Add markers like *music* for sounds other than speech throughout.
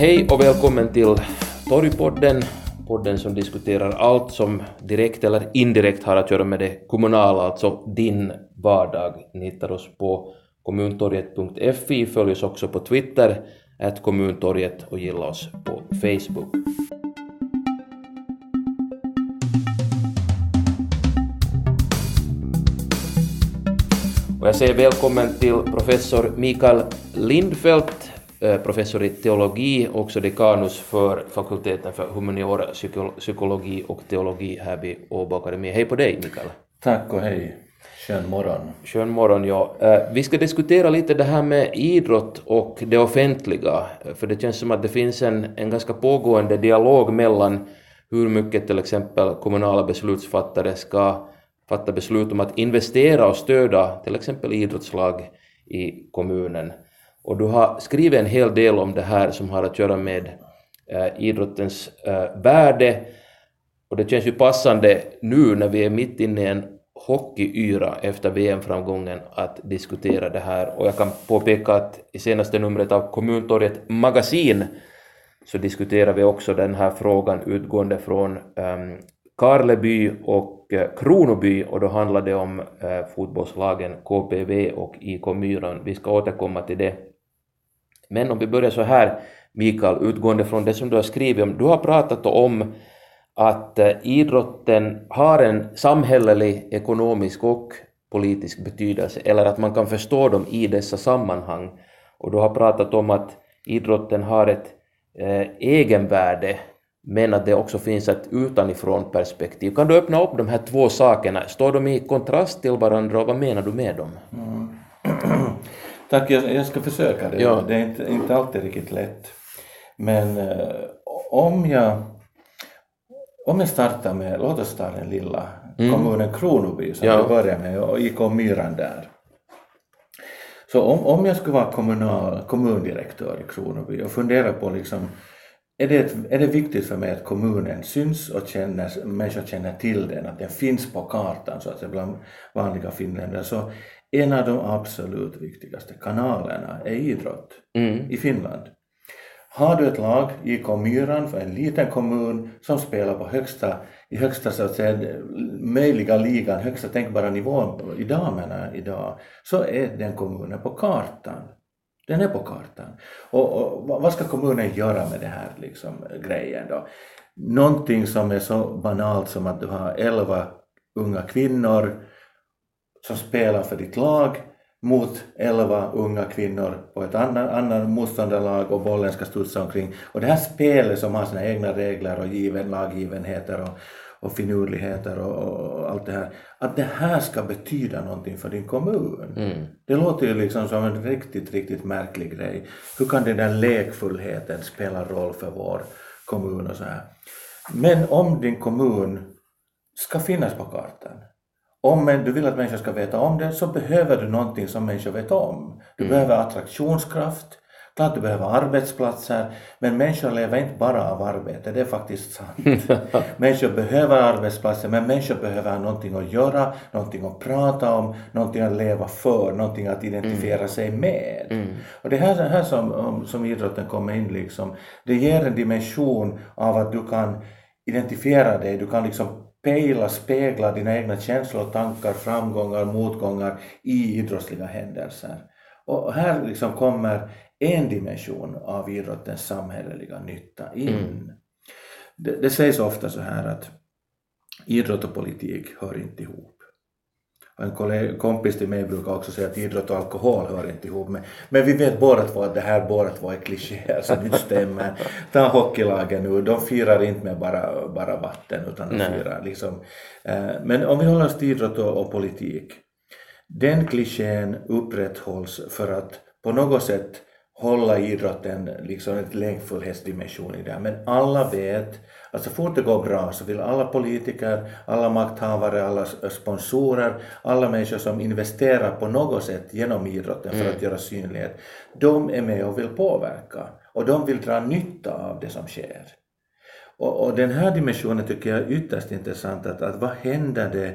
Hej och välkommen till Torgpodden, podden som diskuterar allt som direkt eller indirekt har att göra med det kommunala, alltså din vardag. Ni hittar oss på kommuntorget.fi, följ oss också på Twitter, att kommuntorget och gilla oss på Facebook. Och jag säger välkommen till professor Mikael Lindfelt, professor i teologi, också dekanus för fakulteten för humaniora, psykologi och teologi här vid Åbo Akademi. Hej på dig Mikael! Tack och hej! Skön morgon! Skön morgon, ja. Eh, vi ska diskutera lite det här med idrott och det offentliga, för det känns som att det finns en, en ganska pågående dialog mellan hur mycket till exempel kommunala beslutsfattare ska fatta beslut om att investera och stödja till exempel idrottslag i kommunen. Och du har skrivit en hel del om det här som har att göra med eh, idrottens eh, värde. Och det känns ju passande nu när vi är mitt inne i en hockeyyra efter VM-framgången att diskutera det här. Och jag kan påpeka att i senaste numret av Kommuntorget Magasin så diskuterar vi också den här frågan utgående från um, Karleby och eh, Kronoby och då handlar det om eh, fotbollslagen KPV och IK Myran. Vi ska återkomma till det. Men om vi börjar så här, Mikael, utgående från det som du har skrivit om. Du har pratat om att eh, idrotten har en samhällelig, ekonomisk och politisk betydelse, eller att man kan förstå dem i dessa sammanhang. Och du har pratat om att idrotten har ett eh, egenvärde men att det också finns ett utanifrån perspektiv. Kan du öppna upp de här två sakerna? Står de i kontrast till varandra och vad menar du med dem? Mm. *clears throat* Tack, jag, jag, ska försöka det. Ja. Det är inte, inte alltid riktigt lätt. Men eh, om jag om jag startar med, låt oss ta den lilla mm. kommunen Kronoby som ja. jag börjar med och gick om myran där. Så om, om jag skulle vara kommunal, kommundirektör i Kronoby och fundera på liksom är det, är det viktigt för mig att kommunen syns och känner, människor känner till den, att den finns på kartan så att säga bland vanliga finländare. Så en av de absolut viktigaste kanalerna är idrott mm. i Finland. Har du ett lag, IK Myran, för en liten kommun som spelar på högsta, i högsta så att säga, möjliga ligan, högsta tänkbara nivån i damerna idag, så är den kommunen på kartan. Den är på kartan. Och, och, vad ska kommunen göra med den här liksom, grejen då? Någonting som är så banalt som att du har elva unga kvinnor som spelar för ditt lag mot elva unga kvinnor på ett annat, annat motståndarlag och bollen ska studsa omkring. Och det här spelet som har sina egna regler och given, laggivenheter och, och finurligheter och, och, allt det här, att det här ska betyda någonting för din kommun. Mm. Det låter ju liksom som en riktigt, riktigt märklig grej. Hur kan den där lekfullheten spela roll för vår kommun och så här. Men om din kommun ska finnas på kartan, om du vill att människor ska veta om det så behöver du någonting som människor vet om. Du mm. behöver attraktionskraft, Klart du behöver arbetsplatser, men människor lever inte bara av arbete, det är faktiskt sant. *laughs* människor behöver arbetsplatser, men människor behöver någonting att göra, någonting att prata om, någonting att leva för, någonting att identifiera mm. sig med. Mm. Och det här, här som, som idrotten kommer in liksom, det ger en dimension av att du kan identifiera dig, du kan liksom pejla, spegla dina egna känslor, tankar, framgångar, motgångar i idrottsliga händelser. Och här liksom kommer en dimension av idrottens samhälleliga nytta in. Mm. Det, det sägs ofta så här att idrott och politik hör inte ihop. En kompis till mig brukar också säga att idrott och alkohol hör inte ihop. Men, men vi vet båda två att det här båda två är klichéer som inte stämmer. Ta hockeylagen nu, de firar inte med bara, bara vatten utan de Nej. firar liksom. Eh, men om vi håller oss till idrott och, och politik. Den klichén upprätthålls för att på något sätt hålla idrotten liksom en lekfullhetsdimension i det. Men alla vet att så fort det går bra så vill alla politiker, alla makthavare, alla sponsorer, alla människor som investerar på något sätt genom idrotten för mm. att göra synlighet, de är med och vill påverka och de vill dra nytta av det som sker. Och, och den här dimensionen tycker jag är ytterst intressant, att, att vad händer det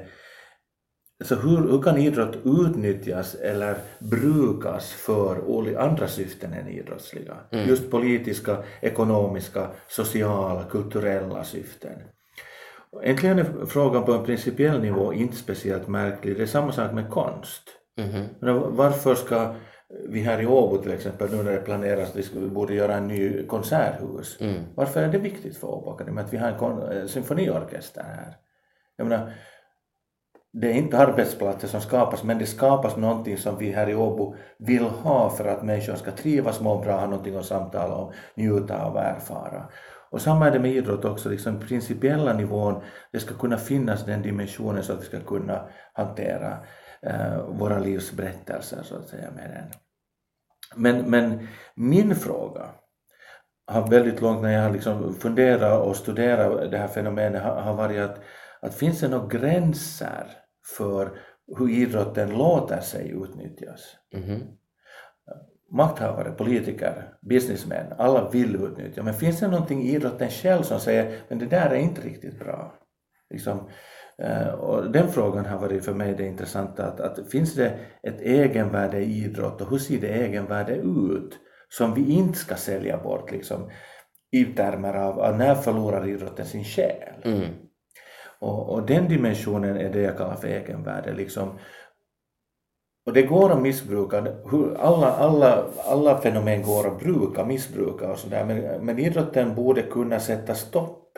så hur, hur kan idrott utnyttjas eller brukas för andra syften än idrottsliga? Mm. Just politiska, ekonomiska, sociala, kulturella syften. Egentligen är frågan på en principiell nivå inte speciellt märklig. Det är samma sak med konst. Mm. Varför ska vi här i Åbo till exempel, nu när det planeras att vi borde göra en ny konserthus. Mm. Varför är det viktigt för Åbo Akademi att vi har en eh, symfoniorkester här? Jag menar, det är inte arbetsplatser som skapas, men det skapas någonting som vi här i Åbo vill ha för att människor ska trivas, må bra, ha någonting att samtala om, njuta av och erfara. Och samma är det med idrott också, liksom principiella nivån, det ska kunna finnas den dimensionen så att vi ska kunna hantera eh, våra livs berättelser så att säga med den. Men, men min fråga har väldigt långt när jag har liksom funderat och studerat det här fenomenet har, har varit att, att finns det några gränser för hur idrotten låter sig utnyttjas? Mm. Makthavare, politiker, businessmän, alla vill utnyttja, men finns det någonting i idrotten själv som säger men det där är inte riktigt bra? Liksom, Eh, och den frågan har varit för mig det intressanta, att, att finns det ett egenvärde i idrott och hur ser det egenvärde ut som vi inte ska sälja bort liksom, i termer av, av när förlorar idrotten sin själ? Mm. Och, och, den dimensionen är det jag kallar för egenvärde. Liksom. Och det går att missbruka, alla, alla, alla fenomen går att bruka, missbruka och sådär, men, men idrotten borde kunna sätta stopp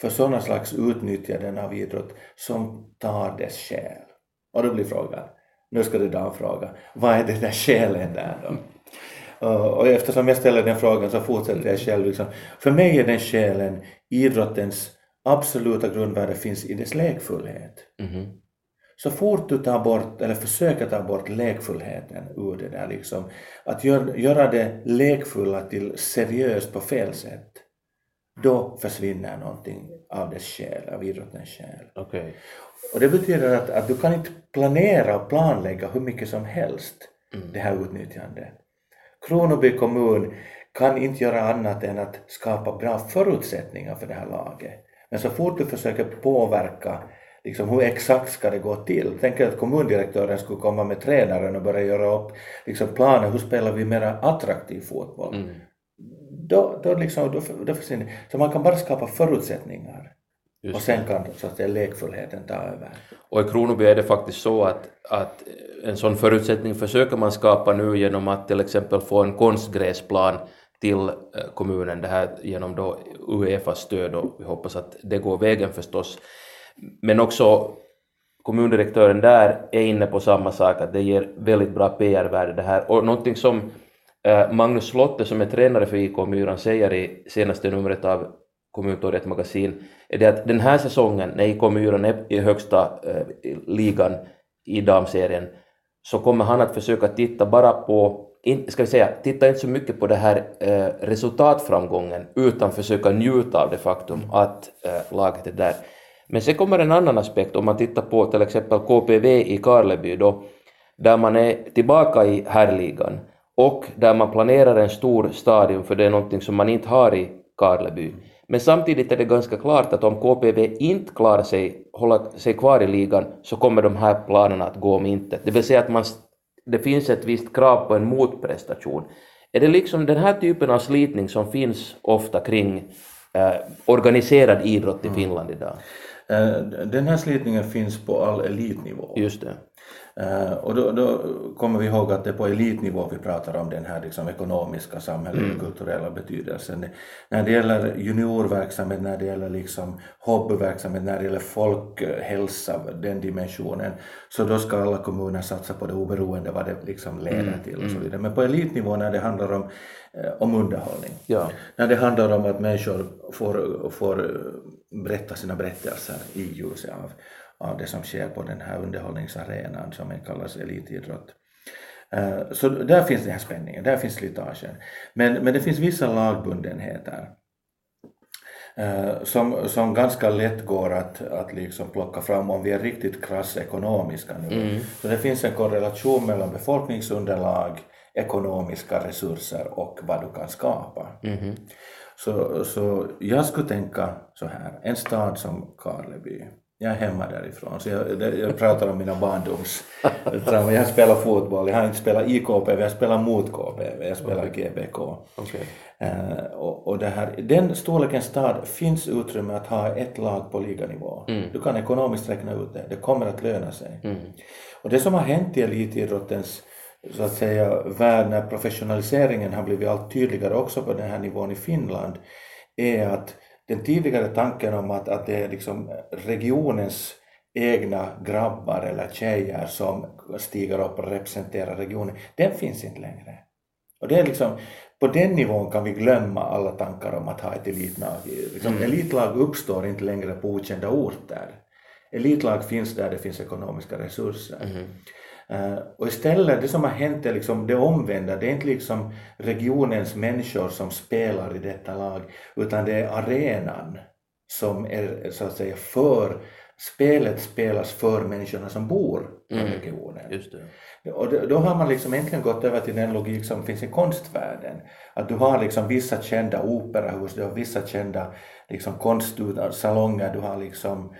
för sådana slags utnyttjanden av idrott som tar dess själ. Och då blir frågan, nu ska du damfråga, vad är den där själen där då? Och eftersom jag ställer den frågan så fortsätter jag själv. Liksom. För mig är den själen, idrottens absoluta grundvärde finns i dess lekfullhet. Mm. Så fort du tar bort, eller försöker ta bort lekfullheten ur det där, liksom, att gör, göra det lekfulla till seriöst på fel sätt, då försvinner någonting av dess själ, av idrottens själ. Okay. Och det betyder att, att du kan inte planera och planlägga hur mycket som helst mm. det här utnyttjandet. Kronoby kommun kan inte göra annat än att skapa bra förutsättningar för det här laget. Men så fort du försöker påverka liksom hur exakt ska det gå till? Tänk att kommundirektören skulle komma med tränaren och börja göra upp liksom planer, hur spelar vi mera attraktiv fotboll? Mm då, då, liksom, då, då försvinner Så man kan bara skapa förutsättningar Just och sen kan så att säga, lekfullheten ta över. Och i Kronoby är det faktiskt så att, att en sån förutsättning försöker man skapa nu genom att till exempel få en konstgräsplan till eh, kommunen, det här genom då Uefas stöd och vi hoppas att det går vägen förstås. Men också kommundirektören där är inne på samma sak, att det ger väldigt bra PR-värde det här och någonting som eh, Magnus Slotte som är tränare för IK Myran säger i senaste numret av Kommuntorget magasin är det att den här säsongen när IK Myran är i högsta eh, ligan i damserien så kommer han att försöka titta bara på, in, ska vi säga, titta inte så mycket på det här eh, resultatframgången utan försöka njuta av det faktum att eh, laget är där. Men sen kommer en annan aspekt om man tittar på till exempel KPV i Karleby då, där man är tillbaka i herrligan och där man planerar en stor stadion för det är någonting som man inte har i Karleby. Men samtidigt är det ganska klart att om KPV inte klarar sig, hålla sig kvar i ligan så kommer de här planerna att gå om intet. Det vill säga att man, det finns ett visst krav på en motprestation. Är det liksom den här typen av slitning som finns ofta kring eh, organiserad idrott i mm. Finland idag? Eh, den här slitningen finns på all elitnivå. Just det. Uh, och då, då, kommer vi ihåg att det är på elitnivå vi pratar om den här liksom ekonomiska, samhälleliga, mm. kulturella betydelsen. När det gäller juniorverksamhet, när det gäller liksom hobbyverksamhet, när det gäller folkhälsa, den dimensionen, så då ska alla kommuner satsa på det oberoende vad det liksom leder mm. till och så mm. vidare. Men på elitnivå när det handlar om, eh, om underhållning, ja. när det handlar om att människor får, får berätta sina berättelser i ljuset av av det som sker på den här underhållningsarenan som kallas elitidrott. Eh, så där finns den här spänningen, där finns slitagen. Men, men det finns vissa lagbundenheter eh, som, som ganska lätt går att, att liksom plocka fram om vi är riktigt krass ekonomiska nu. Mm. Så det finns en korrelation mellan befolkningsunderlag, ekonomiska resurser och vad du kan skapa. Mm. Så, så jag skulle tänka så här, en stad som Karleby jag är hemma därifrån. Så jag, jag pratar om mina barndoms... jag har spelat fotboll, jag har inte spelat i KPV, jag spelar mot KPV, jag spelar okay. GBK. Okay. Uh, och, och det här, den storlekens stad finns utrymme att ha ett lag på liganivå. Mm. Du kan ekonomiskt räkna ut det, det kommer att löna sig. Mm. Och det som har hänt i elitidrottens så att säga värld när professionaliseringen har blivit allt tydligare också på den här nivån i Finland är att den tidigare tanken om att, att det är liksom regionens egna grabbar eller tjejer som stiger upp och representerar regionen, den finns inte längre. Och det är liksom, på den nivån kan vi glömma alla tankar om att ha ett elitlag. Liksom, mm. Elitlag uppstår inte längre på okända orter. Elitlag finns där det finns ekonomiska resurser. Mm. Uh, och istället, det som har hänt är liksom det omvända, det är inte liksom regionens människor som spelar i detta lag, utan det är arenan som är så att säga för, spelet spelas för människorna som bor i mm. regionen. Just det. Och då, då har man liksom äntligen gått över till den logik som finns i konstvärlden, att du har liksom vissa kända operahus, du har vissa kända liksom konstsalonger, du har liksom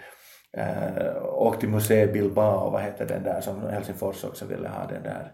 äh, åkt till museet Bilbao, vad heter den där som Helsingfors också ville ha den där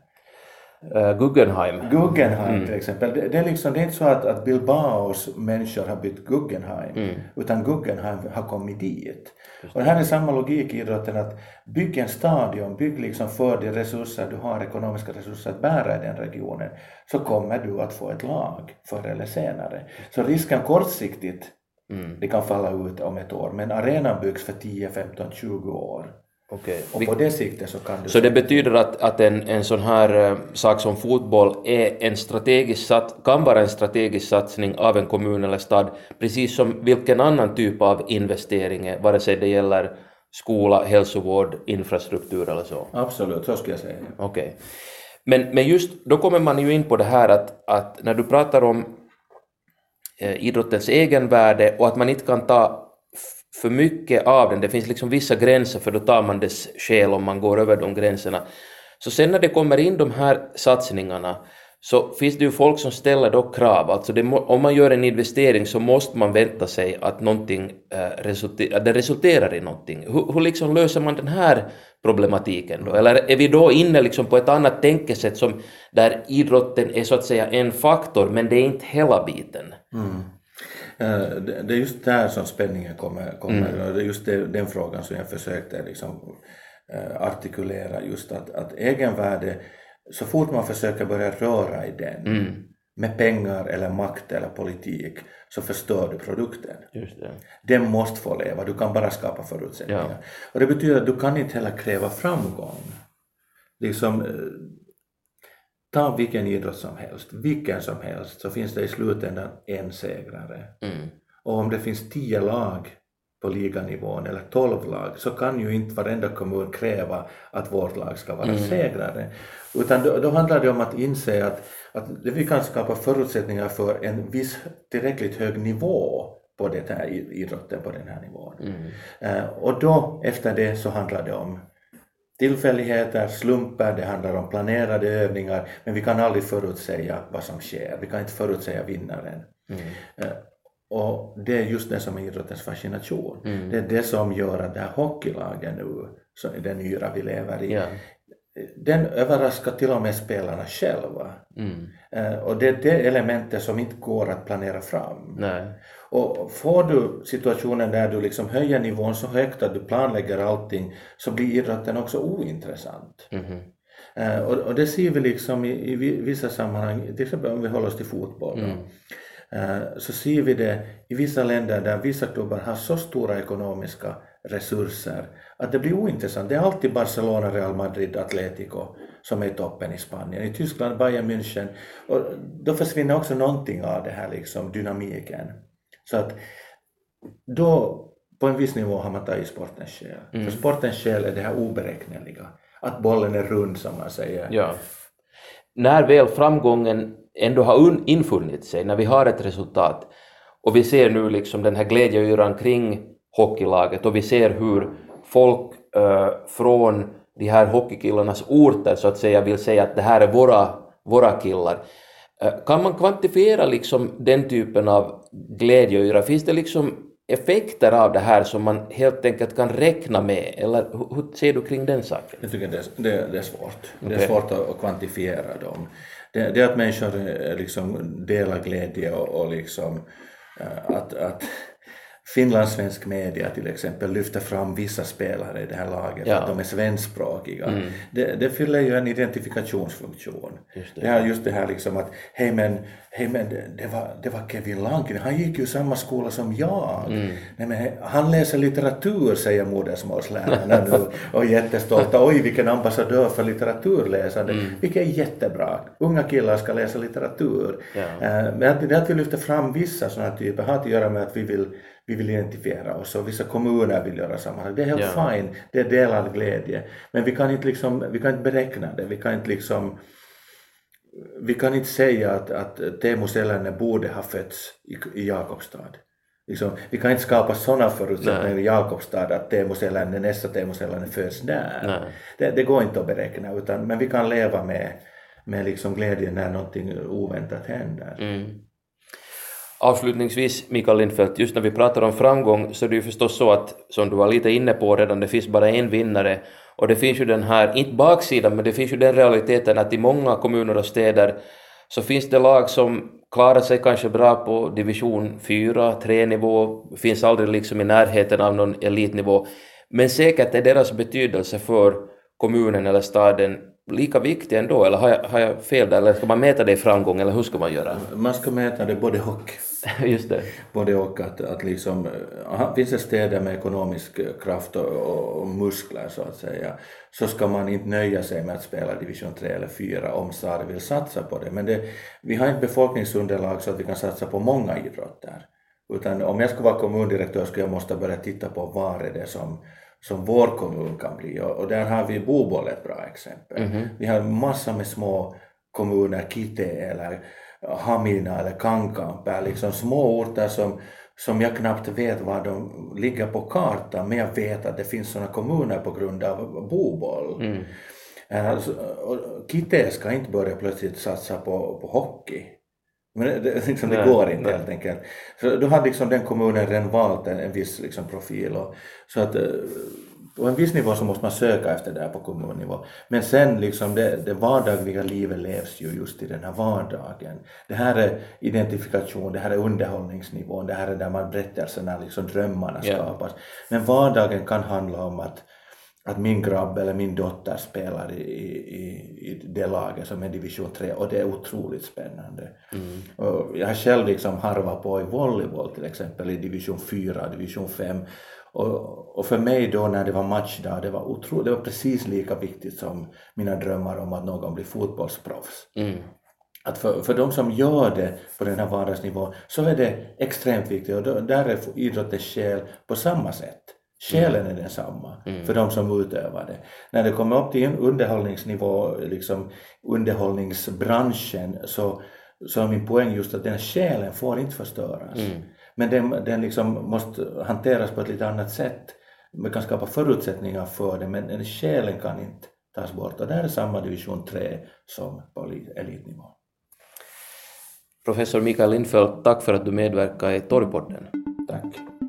Uh, Guggenheim. Guggenheim mm. till exempel. Det, det, är liksom, det är inte så att, att Bilbaos människor har bytt Guggenheim, mm. utan Guggenheim har kommit dit. Och det här är samma logik i idrotten, att bygg en stadion, bygg liksom för de resurser du har, ekonomiska resurser att bära i den regionen, så kommer du att få ett lag förr eller senare. Så risken kortsiktigt Mm. Det kan falla ut om ett år, men arenan byggs för 10, 15, 20 år. Okay. Och på det siktet så kan du... Så det betyder att, att en, en sån här uh, sak som fotboll är en strategisk sats, kan vara en strategisk satsning av en kommun eller stad, precis som vilken annan typ av investering är, vare sig det gäller skola, hälsovård, infrastruktur eller så? Absolut, så skulle jag säga. Okej. Okay. Men, men just då kommer man ju in på det här att, att när du pratar om Eh, idrottens egenvärde och att man inte kan ta för mycket av den. Det finns liksom vissa gränser för då tar man dess skäl om man går över de gränserna. Så sen när det kommer in de här satsningarna så finns det ju folk som ställer då krav. Alltså det, om man gör en investering så måste man vänta sig att någonting äh, resulter, att det resulterar i någonting. Hur, hur liksom löser man den här problematiken då? Eller är vi då inne liksom på ett annat tänkesätt som, där idrotten är så att säga en faktor men det är inte hela biten? Mm. Uh, det är just där som spänningen kommer, kommer mm. det är just den frågan som jag försökte liksom, uh, artikulera just att, att egenvärde så fort man försöker börja röra i den mm. med pengar eller makt eller politik så förstör du produkten. Just det. Den måste få leva, du kan bara skapa förutsättningar. Ja. Och det betyder att du kan inte heller kräva framgång. Liksom, eh, ta vilken idrott som helst, vilken som helst, så finns det i slutändan en segrare. Mm. Och om det finns tio lag på liganivån eller 12 lag så kan ju inte varenda kommun kräva att vårt lag ska vara mm. segrare. Utan då, då, handlar det om att inse att, att vi kan skapa förutsättningar för en viss tillräckligt hög nivå på den här idrotten på den här nivån. Mm. Uh, och då efter det så handlar det om tillfälligheter, slumper, det handlar om planerade övningar men vi kan aldrig förutsäga vad som sker, vi kan inte förutsäga vinnaren. Mm. Uh, och det är just det som är idrottens fascination. Mm. Det är det som gör att det här hockeylaget nu, den yra vi lever i, ja. den överraskar till och med spelarna själva. Mm. Uh, och det är det elementet som inte går att planera fram. Nej. Och får du situationen där du liksom höjer nivån så högt att du planlägger allting så blir idrotten också ointressant. Mm. Och, och, det ser vi liksom i, i vissa sammanhang, till exempel om vi håller oss till fotboll. Mm. Eh, så ser vi det i vissa länder där vissa klubbar har så stora ekonomiska resurser att det blir ointressant. Det är alltid Barcelona, Real Madrid, Atletico som är i toppen i Spanien. I Tyskland Bayern München. Och då försvinner också någonting av det här liksom dynamiken. Så att då på en viss nivå har man tagit sportens själ. Mm. För sportens själ är det här oberäkneliga. Att bollen är rund som man säger. Ja. När väl framgången ändå har infunnit sig, när vi har ett resultat och vi ser nu liksom den här glädjeyran kring hockeylaget och vi ser hur folk äh, från de här hockeykillarnas orter så att säga vill säga att det här är våra, våra killar. Äh, kan man kvantifiera liksom den typen av glädjeyra? Finns det liksom effekter av det här som man helt enkelt kan räkna med, eller hur, hur ser du kring den saken? Jag tycker det är, det, det är svårt. Okay. Det är svårt att, att kvantifiera dem. Det, det är att människor eh, liksom delar glädje och, och liksom eh, att, att finlandssvensk media till exempel lyfter fram vissa spelare i det här laget ja. att de är svenskspråkiga. Mm. Det, det fyller ju en identifikationsfunktion. Just det, det är just det här liksom att hej men, hej, men det, var, det var Kevin Lankinen, han gick ju samma skola som jag. Mm. Nej, men, han läser litteratur säger modersmålslärarna nu *laughs* och är jättestolta. Oj vilken ambassadör för litteraturläsande. Mm. Vilket är jättebra. Unga killar ska läsa litteratur. Ja. Uh, men att, att vi lyfter fram vissa sådana typer har att göra med att vi vill vi vill identifiera oss och vissa kommuner vill göra samma sak. Det är helt ja. fine, det är delad glädje. Men vi kan inte, liksom, vi kan inte beräkna det, vi kan inte liksom vi kan inte säga att, att Teemu Selänne borde ha fötts i, i Jakobstad. Liksom, vi kan inte skapa sådana förutsättningar i Jakobstad att Teemu Selänne, nästa Teemu Selänne föds där. Det, det, går inte att beräkna utan, men vi kan leva med, med liksom glädjen när någonting oväntat händer. Mm. Avslutningsvis, Mikael Lindfeldt, just när vi pratar om framgång så är det ju förstås så att, som du var lite inne på redan, det finns bara en vinnare och det finns ju den här, inte baksidan, men det finns ju den realiteten att i många kommuner och städer så finns det lag som klarar sig kanske bra på division 4, 3 nivå, finns aldrig liksom i närheten av någon elitnivå, men säkert är deras betydelse för kommunen eller staden lika viktig ändå, eller har jag, har jag fel där, eller ska man mäta det i framgång, eller hur ska man göra? Man ska mäta det både och. *laughs* Just det. Både och att, att liksom, finns det städer med ekonomisk kraft och, och, muskler så att säga, så ska man inte nöja sig med att spela division 3 eller 4 om SAR vill satsa på det. Men det, vi har inte befolkningsunderlag så att vi kan satsa på många idrotter. Utan om jag ska vara kommundirektör skulle jag måste börja titta på var är det som som vår kommun kan bli och, och där har vi Boboll ett bra exempel. Mm -hmm. Vi har massa med små kommuner, Kite eller Hamina eller Kankampe, liksom små orter som, som jag knappt vet var de ligger på kartan men jag vet att det finns sådana kommuner på grund av Boboll. Mm. Alltså, Kite ska inte börja plötsligt satsa på, på hockey. Men det, liksom, det går inte nej. helt enkelt. Så då hade liksom den kommunen redan valt en, en viss liksom, profil. Och, så att eh, på en viss nivå så måste man söka efter det här på kommunnivå. Men sen liksom det, det vardagliga livet levs ju just i den här vardagen. Det här är identifikation, det här är underhållningsnivån, det här är där man berättelserna, liksom drömmarna skapas. Yeah. Men vardagen kan handla om att att min grabb eller min dotter spelar i, i, i det laget som är division 3 och det är otroligt spännande. Mm. Och jag har själv liksom harvat på i volleyboll till exempel i division 4, division 5 och, och för mig då när det var matchdag, det var, otroligt, det var precis lika viktigt som mina drömmar om att någon blir fotbollsproffs. Mm. Att för, för de som gör det på den här vardagsnivån så är det extremt viktigt och då, där är idrottens själ på samma sätt. Själen är densamma mm. för de som utövar det. När det kommer upp till underhållningsnivå, liksom underhållningsbranschen, så, så är min poäng just att den själen får inte förstöras. Mm. Men den, den liksom måste hanteras på ett lite annat sätt. Man kan skapa förutsättningar för det, men själen kan inte tas bort. Och det här är samma division 3 som på elitnivå. Professor Mikael Lindfeldt, tack för att du medverkade i Torgpodden. Tack.